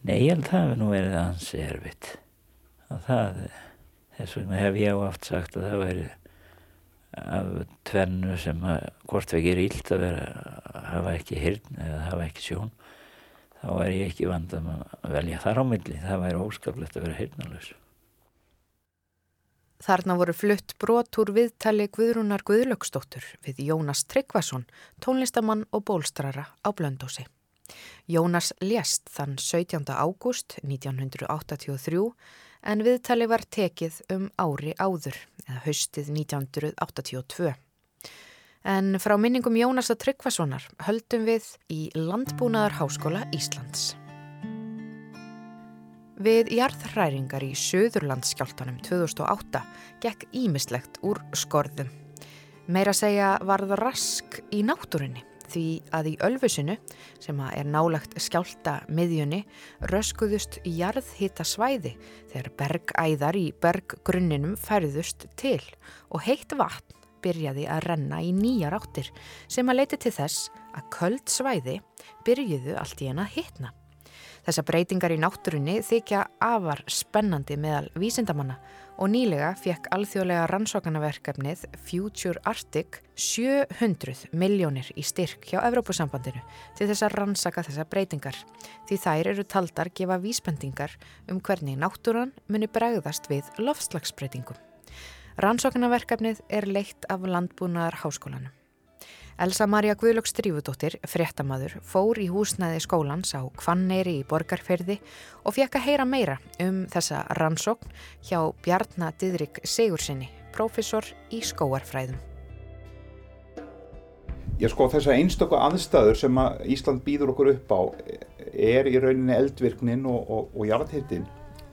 Nei, ég held að það hefur nú verið ansi erfitt. Og það, þess vegna hef ég oft sagt að það væri af tvennu sem að hvort vekir ílt að vera að hafa ekki hirn eða hafa ekki sjón þá er ég ekki vandam að velja þar á milli. Það væri óskaplegt að vera hirnalös. Þarna voru flutt brot úr viðtali Guðrúnar Guðlöksdóttur við Jónas Tryggvason, tónlistamann og bólstrara á Blöndósi. Jónas lést þann 17. ágúst 1983 en viðtali var tekið um ári áður, eða haustið 1982. En frá minningum Jónasa Tryggvasonar höldum við í Landbúnaðarháskóla Íslands. Við jarðhræringar í Suðurlandsskjáltanum 2008 gekk ímislegt úr skorðum. Meira segja varð rask í náttúrunni því að í Ölfusinu, sem er nálagt skjálta miðjunni, röskuðust jarðhita svæði þegar bergæðar í berggrunninum færðust til og heitt vatn byrjaði að renna í nýjar áttir sem að leiti til þess að köld svæði byrjuðu allt í hana hitna. Þessa breytingar í náttúrunni þykja afar spennandi meðal vísindamanna og nýlega fekk alþjóðlega rannsókanaverkefnið Future Arctic 700 miljónir í styrk hjá Evrópusambandinu til þess að rannsaka þessa breytingar því þær eru taldar gefa vísbendingar um hvernig náttúran muni bregðast við loftslagsbreytingum. Rannsókanaverkefnið er leitt af landbúnaðar háskólanum. Elsa Maria Guðlöks Drífudóttir, fréttamaður, fór í húsnæði skólans á Kvanneyri í Borgarferði og fekk að heyra meira um þessa rannsókn hjá Bjarna Didrik Sigursinni, prófessor í skóarfræðum. Já sko þessar einstöku aðstæður sem að Ísland býður okkur upp á er í rauninni eldvirknin og, og, og jarðhittin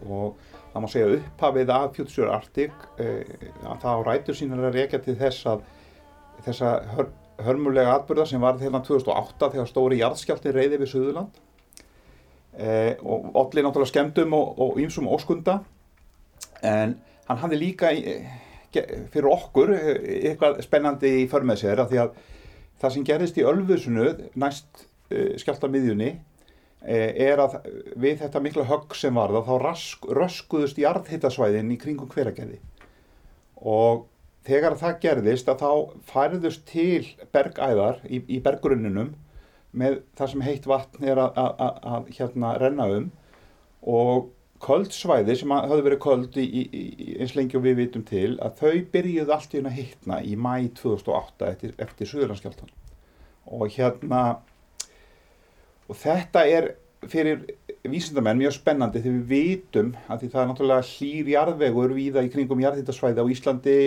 og það má segja upphafið af Future Arctic eh, að það á rætur sínar að rekja til þess að þessa hör, hörmulega atbyrða sem varð hérna 2008 þegar stóri jarðskjálti reyði við Suðurland. Eh, og allir náttúrulega skemmtum og ýmsum óskunda. En hann hafði líka eh, fyrir okkur eh, eitthvað spennandi í förmið sér að því að það sem gerist í Ölfusunu næst uh, skjáltamiðjunni uh, er að við þetta mikla högg sem var það þá rask, röskuðust jarðhittasvæðin í kringum hveragerði. Og þegar það gerðist að þá færðust til bergæðar í, í berggrunninum með það sem heitt vatn er að, að, að, hérna renna um og köldsvæði sem höfðu verið köld í, í, í, eins lengi og við vitum til að þau byrjuði allt í hérna hittna í mæ 2008 eftir, eftir Suðurlandskjáltan og hérna og þetta er fyrir vísindamenn mjög spennandi þegar við vitum að því það er náttúrulega hlýr jarðvegur víða í kringum jarðhittasvæði á Íslandi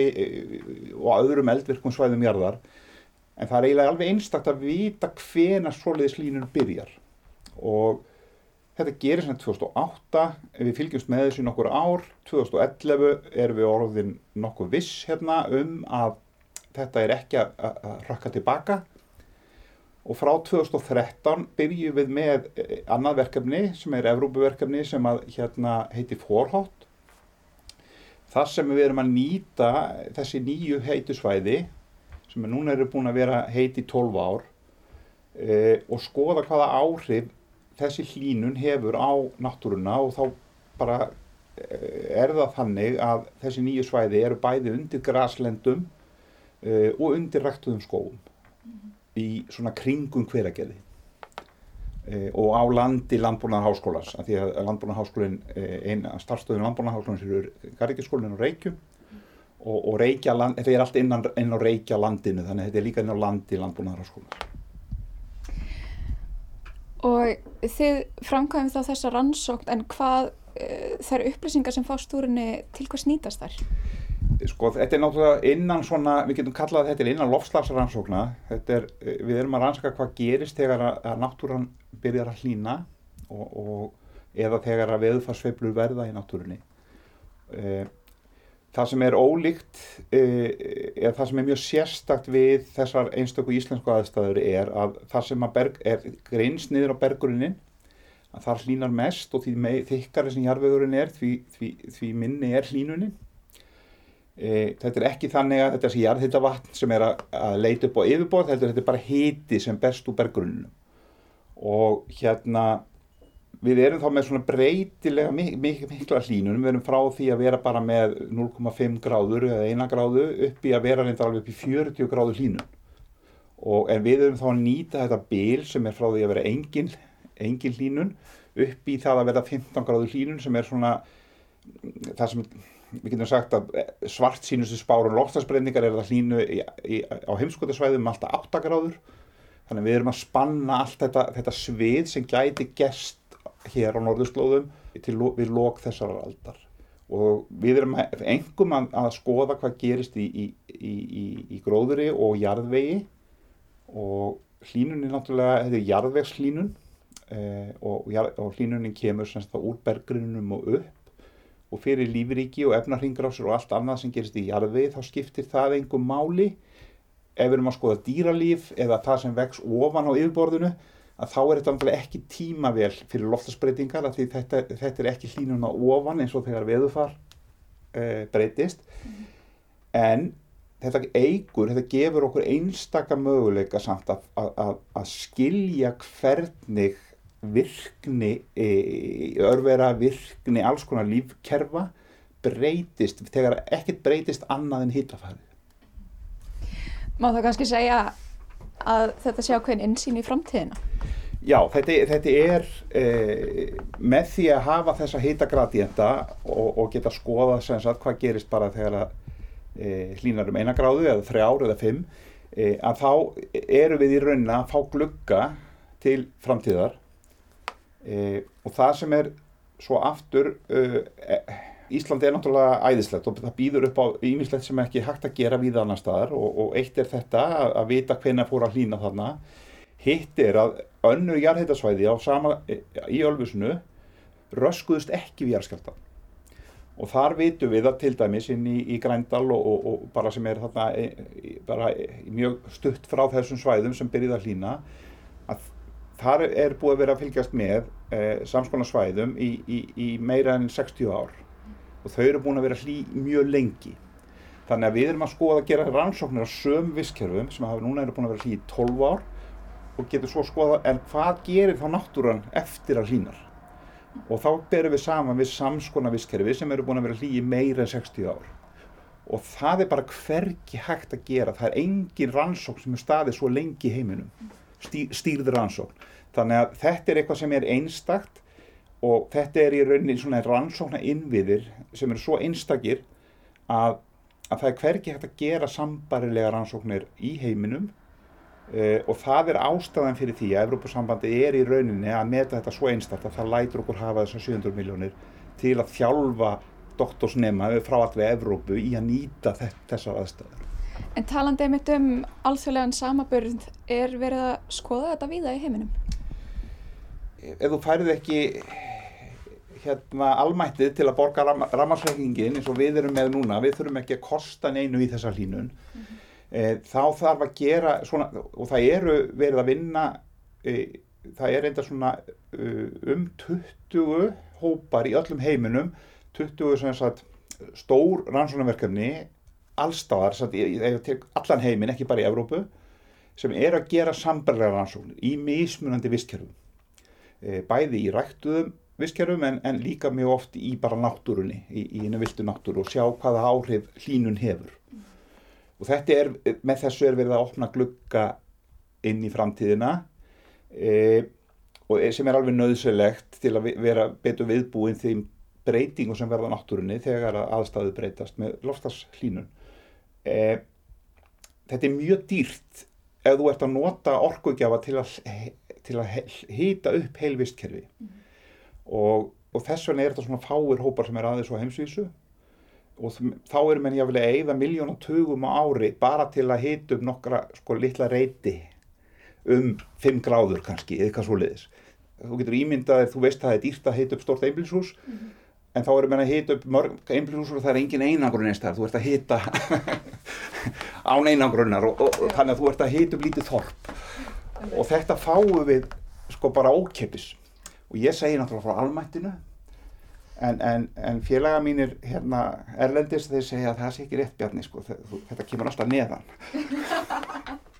og öðrum eldvirkum svæðum jarðar. En það er eiginlega alveg einstakt að vita hvena svoleiðis línur byrjar. Og Þetta gerir sem 2008, við fylgjumst með þessu nokkur ár, 2011 erum við orðin nokkuð viss hérna um að þetta er ekki að rakka tilbaka og frá 2013 byrjum við með annað verkefni sem er Evrópuverkefni sem að, hérna, heiti Forhótt. Það sem við erum að nýta þessi nýju heitusvæði sem núna eru búin að vera heiti 12 ár e, og skoða hvaða áhrif þessi hlínun hefur á náttúruna og þá bara er það þannig að þessi nýju svæði eru bæði undir graslendum uh, og undir rættuðum skóum -hmm. Í svona kringum hveragerði uh, og á landi landbúnaðarháskólas af því að landbúnaðarháskólin eina starfstöðun landbúnaðarháskólins eru Garrikiskólinn og Reykjum og, og Reykjaland, þetta er allt innan, inn á Reykjalandinu þannig að þetta er líka inn á landi landbúnaðarháskólas Og þið framkvæmum þá þessa rannsókn en hvað uh, þær upplýsingar sem fást úr henni til hvers nýtast þar? Sko þetta er náttúrulega innan svona, við getum kallað þetta innan lofslagsrannsókna. Er, við erum að rannsaka hvað gerist þegar að, að náttúran byrjar að hlýna og, og eða þegar að veðufarsveiflur verða í náttúrunni. E, það sem er ólíkt, e, eða það sem er mjög sérstakt við þessar einstakku íslensku aðstæður er að það sem að berg, er greins niður á berggrunnin, að það hlínar mest og því þykkari sem jarðvegurinn er, því, því, því minni er hlínunin. E, þetta er ekki þannig að þetta er þessi jarðhittavatn sem er að, að leita upp á yfirborð, þetta er bara hiti sem best úr berggrunnum og hérna við erum þá með svona breytilega mik mik mikla hlínunum, við erum frá því að vera bara með 0,5 gráður eða 1 gráðu upp í að vera reyndar alveg upp í 40 gráður hlínun og en við erum þá að nýta þetta bil sem er frá því að vera engin, engin hlínun upp í það að vera 15 gráður hlínun sem er svona það sem við getum sagt að svart sínustu spárun lofstafsbreyningar er það hlínu í, í, á heimskotasvæðum alltaf 8 gráður. Þannig að við erum að spanna allt þetta, þetta svið sem gæti gest hér á norðurslóðum til, við lók þessar aldar. Og við erum engum að, að skoða hvað gerist í, í, gróðuri og jarðvegi. Og hlínunni náttúrulega, þetta er jarðvegslínun eh, og, og hlínunni kemur semst þá úr bergrinunum og upp og fyrir lífriki og efnarhingrásur og allt annað sem gerist í jarðvegi þá skiptir það engum máli ef við erum að skoða dýralíf eða það sem vex ofan á yfirborðinu að þá er þetta ekki tímavel fyrir loftasbreytingar því þetta, þetta er ekki hlínuna ofan eins og þegar veðufar e, breytist mm. en þetta eigur, þetta gefur okkur einstaka möguleika samt að, að, að skilja hvernig virkni, e, örvera virkni, alls konar lífkerfa breytist þegar ekkert breytist annað en hittafæri Má það kannski segja að þetta sé ákveðin insýn í framtíðina? Já, þetta, þetta er eh, með því að hafa þessa hitagradienta og, og geta skoða sagt, hvað gerist bara þegar að eh, hlínar um eina gráðu eða þrjár eða fimm eh, að þá eru við í raunina að fá glugga til framtíðar og það sem er svo aftur Íslandi er náttúrulega æðislegt og það býður upp á ímislegt sem ekki hægt að gera við annar staðar og, og eitt er þetta að, að vita hvenna fór að hlýna þarna. Hitt er að önnur jarðheitasvæði á sama, í Ölfusnu röskuðust ekki við jarðskjálta og þar vitum við að til dæmis inn í, í Grændal og, og, og bara sem er þarna e, bara mjög stutt frá þessum svæðum sem byrjið að hlýna að þar er búið að vera að fylgjast með e, samskona svæðum í, í, í meira enn 60 ár og þau eru búin að vera hlý mjög lengi. Þannig að við erum að skoða að gera rannsóknir á söm visskerfum sem hafa núna eru búin að vera hlý í 12 ár og getur svo skoða en hvað gerir þá náttúran eftir að hlýnar. Og þá berum við saman við samskona visskerfi sem eru búin að vera hlý í meira en 60 ár. Og það er bara hverki hægt að gera. Það er engin rannsókn sem er staðið svo lengi í heiminum. Stýrður rannsókn. Þannig að þetta er eitthvað sem er einstakt og þetta er í rauninni svona rannsókna innviðir sem eru svo einstakir að, að það er hverki hægt að gera sambarilega rannsóknir í heiminum uh, og það er ástæðan fyrir því að Evrópusambandi er í rauninni að meta þetta svo einstakta að það lætur okkur hafa þessar 700 miljónir til að þjálfa doktorsnema frá allveg Evrópu í að nýta þessar aðstæður. En talandi einmitt um alþjóðlegan samabörð er verið að skoða þetta víða í heiminum? Ef þú færið ekki hérna, almættið til að borga ram, ramarsreikningin eins og við erum með núna, við þurfum ekki að kosta neinu í þessa hlínun mm -hmm. e, þá þarf að gera svona, og það eru verið að vinna e, það er enda svona e, um 20 hópar í öllum heiminum 20 sem sagt stór rannsónaverkefni allstaðar, allan heimin, ekki bara í Evrópu sem er að gera sambarlega rannsóknir í mismunandi vistkerfum e, bæði í ræktuðum visskerfum en, en líka mjög oft í bara náttúrunni, í, í einu viltu náttúru og sjá hvaða áhrif hlínun hefur. Og þetta er, með þessu er verið að opna glugga inn í framtíðina e, og sem er alveg nöðsilegt til að vera betur viðbúin þeim breytingu sem verða náttúrunni þegar aðstæðu breytast með lofstafshlínun. E, þetta er mjög dýrt ef þú ert að nota orkugjafa til að, til að hýta upp heilvistkerfi. Mm og, og þess vegna er þetta svona fáir hópar sem er aðeins á heimsvísu. Og þá erum við jáfnvel að eigða miljónum tugum á ári bara til að hita um nokkra sko litla reyti um 5 gráður kannski eða eitthvað svo leiðis þú getur ímyndaðir, þú veist að það er dýrt að hita upp stort einbilshús en þá erum við að hita upp mörg einbilshús og það er engin einangrun eins þar, þú ert að hita <laughs> án einangrunnar og, og, og þannig að þú ert að hita upp lítið þorp. Og þetta fáum við sko bara ókeppis og ég segi náttúrulega frá almættinu en, en, en félaga mínir hérna erlendis þeir segja að það sé ekki rétt bjarni sko, þetta kemur alltaf neðan <laughs>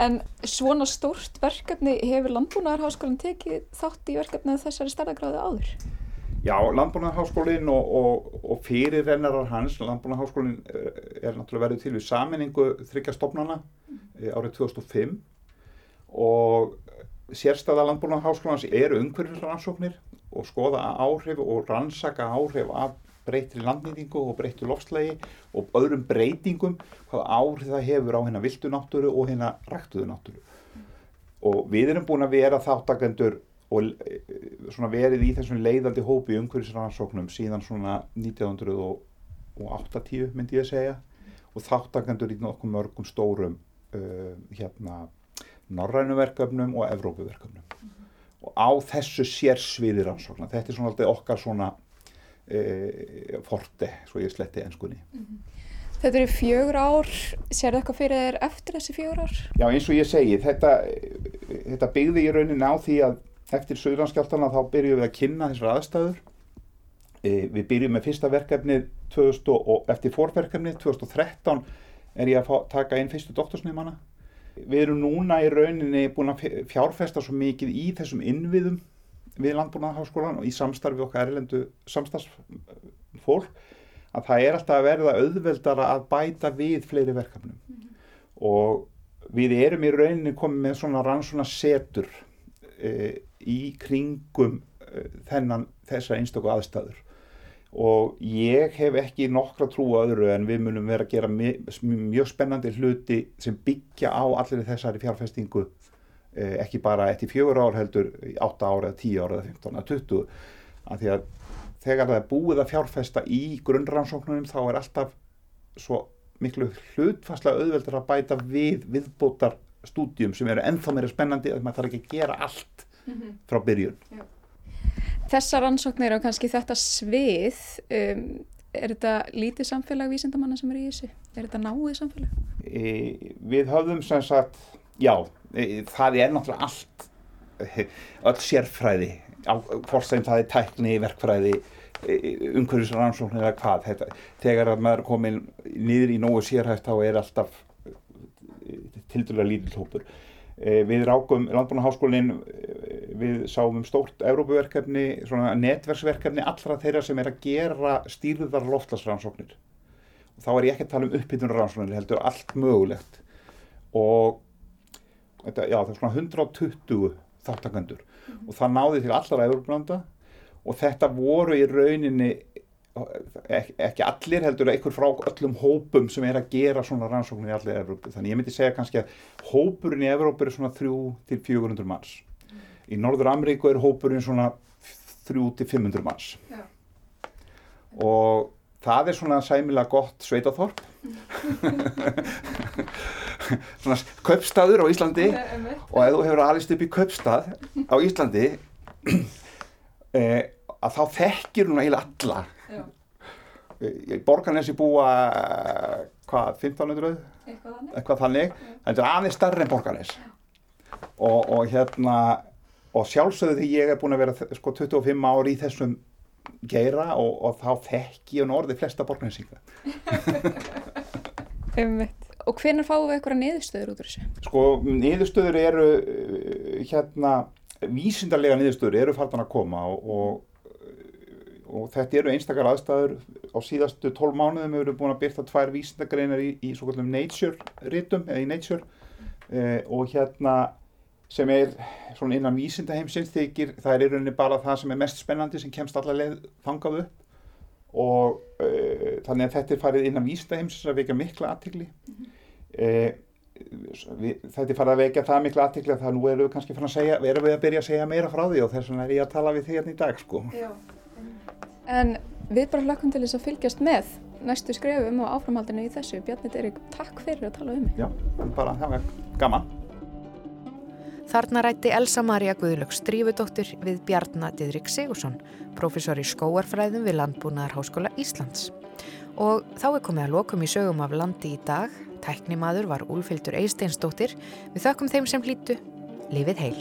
En svona stórt verkefni hefur landbúnaðarháskólinn tekið þátt í verkefni af þessari starðagráði áður? Já, Landbúnaðarháskólinn og, og, og fyrir rennarar hans, Landbúnaðarháskólinn eh, er náttúrulega verið til við saminningu þryggja stofnana eh, árið 2005 og sérstæða Landbúnaðarháskólans eru umhverfisrannsóknir og skoða áhrif og rannsaka áhrif af breytri landnýtingu og breytri lofslægi og öðrum breytingum hvað áhrif það hefur á hérna viltu náttúru og hérna ræktuðu náttúru. Og við erum búin að vera þáttakendur og eh, svona verið í þessum leiðandi hópi umhverfisrannsóknum síðan svona 1980 myndi ég að segja og þáttakendur í nokkuð mörgum stórum uh, hérna norrænu verkefnum og Evrópuverkefnum og á þessu sérsviði rannsóknar, þetta er svona alltaf okkar svona uh, forte, svo ég sletti ennskunni. Þetta eru fjögur ár, sér eitthvað fyrir þér eftir þessi fjögur ár? Já, eins og ég segi, þetta, þetta byggði í rauninni á því að eftir Suðlandskjáltana þá byrjum við að kynna þessar aðstæður. E, við byrjum með fyrsta verkefnið 2000 og eftir fórverkefnið 2013 er ég að fá, taka inn fyrstu doktorsnefnana. Við erum núna í rauninni búin að fjárfesta svo mikið í þessum innviðum við Landbúnaðarháskólan og í samstarfi okkar erlendu samstarfsfólk að það er alltaf að verða auðveldara að bæta við fleiri verkefnum. Og við erum í rauninni komið með svona rannsóna setur e, í kringum e, þennan þessa einstakku aðstæður og ég hef ekki nokkra trú á öðru en við munum vera að gera mjög, mjög spennandi hluti sem byggja á allir þessari fjárfestingu ekki bara eftir fjögur ár heldur í 8 ára, 10 ára, 15 eða 20 af því að þegar það er búið að fjárfesta í grunnrannsóknunum þá er alltaf svo miklu hlutfastlega auðveldur að bæta við viðbótar stúdjum sem eru ennþá meira spennandi að maður þarf ekki að gera allt frá byrjun. Þessar rannsóknir og kannski þetta svið, um, er þetta lítið samfélag vísindamanna sem er í þessu? Er þetta náið samfélag? E, við höfðum sem sagt, já, e, það er náttúrulega allt, e, öll sérfræði, sem það er tækni, verkfræði, umhverfisrannsóknir eða hvað, þetta, þegar að maður komin niður í nógu sérhæft þá er alltaf tildulega lítill hópur. E, við rákum Landbúnaháskólinn, við sáum um stórt Evrópuverkefni, svona netverksverkefni allra þeirra sem er að gera stýrðar loftlagsrannsóknir. Og þá er ég ekki að tala um uppbytunarrannsóknir, heldur allt mögulegt. Og þetta, já, það er svona 120 þáttakandur og það náði til allra Evróplanda og þetta voru í rauninni ekki, ekki allir heldur einhver frá öllum hópum sem er að gera svona rannsóknir í allir Evrópu. Þannig ég myndi segja kannski að hópurinn í Evrópu er svona 3 til 400 manns. Í Norður Ameríku er hópurinn svona 3 til 500 manns. Já. og það er svona sæmilega gott sveitaþorp <laughs> svona kaupstaður á Íslandi. Og ef þú hefur alist upp í kaupstað á Íslandi <clears throat> eh, að þá þekkir hún eiginlega alla. Í Borgarnesi búa hvað, 1500 Eitthvað þannig? þetta er aðeins starri en Borgarnes. Og, og hérna og sjálfsögðu því ég er búin að vera sko 25 ári í þessum geira og, og þá þekki ég um orði flesta borgarnesinga <laughs> Einmitt. Og hvenær fáum við eitthvað niðurstöður út úr þessu? sko niðurstöður eru uh, hérna vísindarlega niðurstöður eru fartan að koma og, og, og þetta eru einstakar aðstæður á síðastu 12 mánuðum við erum búin að byrta tvær vísindagreinar í, í svo kallum Nature ritum eða í Nature uh, og hérna sem er svona innan vísindaheimsins þykir það er í rauninni bara það sem er mest spennandi sem kemst allar leið þangað upp og uh, þannig að þetta er farið innan vísindaheimsins að vekja mikla aðtikli uh, við, þetta er farið að vekja það mikla aðtikli að það nú erum við kannski að segja, erum við að byrja að segja meira frá því og þess vegna er ég að tala við því hérna í dag sko. En við bara hlakkum til þess að fylgjast með næstu skrefum og áframhaldinu í þessu. Bjarni Erik, takk fyrir að tala um mig. Já, bara það var gaman. Þarna rætti Elsa Maria Guðlöks Strífudóttir við Bjarnar Didrik Sigursson, professor í skóarfræðum við Landbúnaðar Háskóla Íslands. Og þá er komið að lokum í sögum af landi í dag. Tæknimaður var Úlfildur Eisteinsdóttir. Við þökkum þeim sem hlýtu. Lífið heil.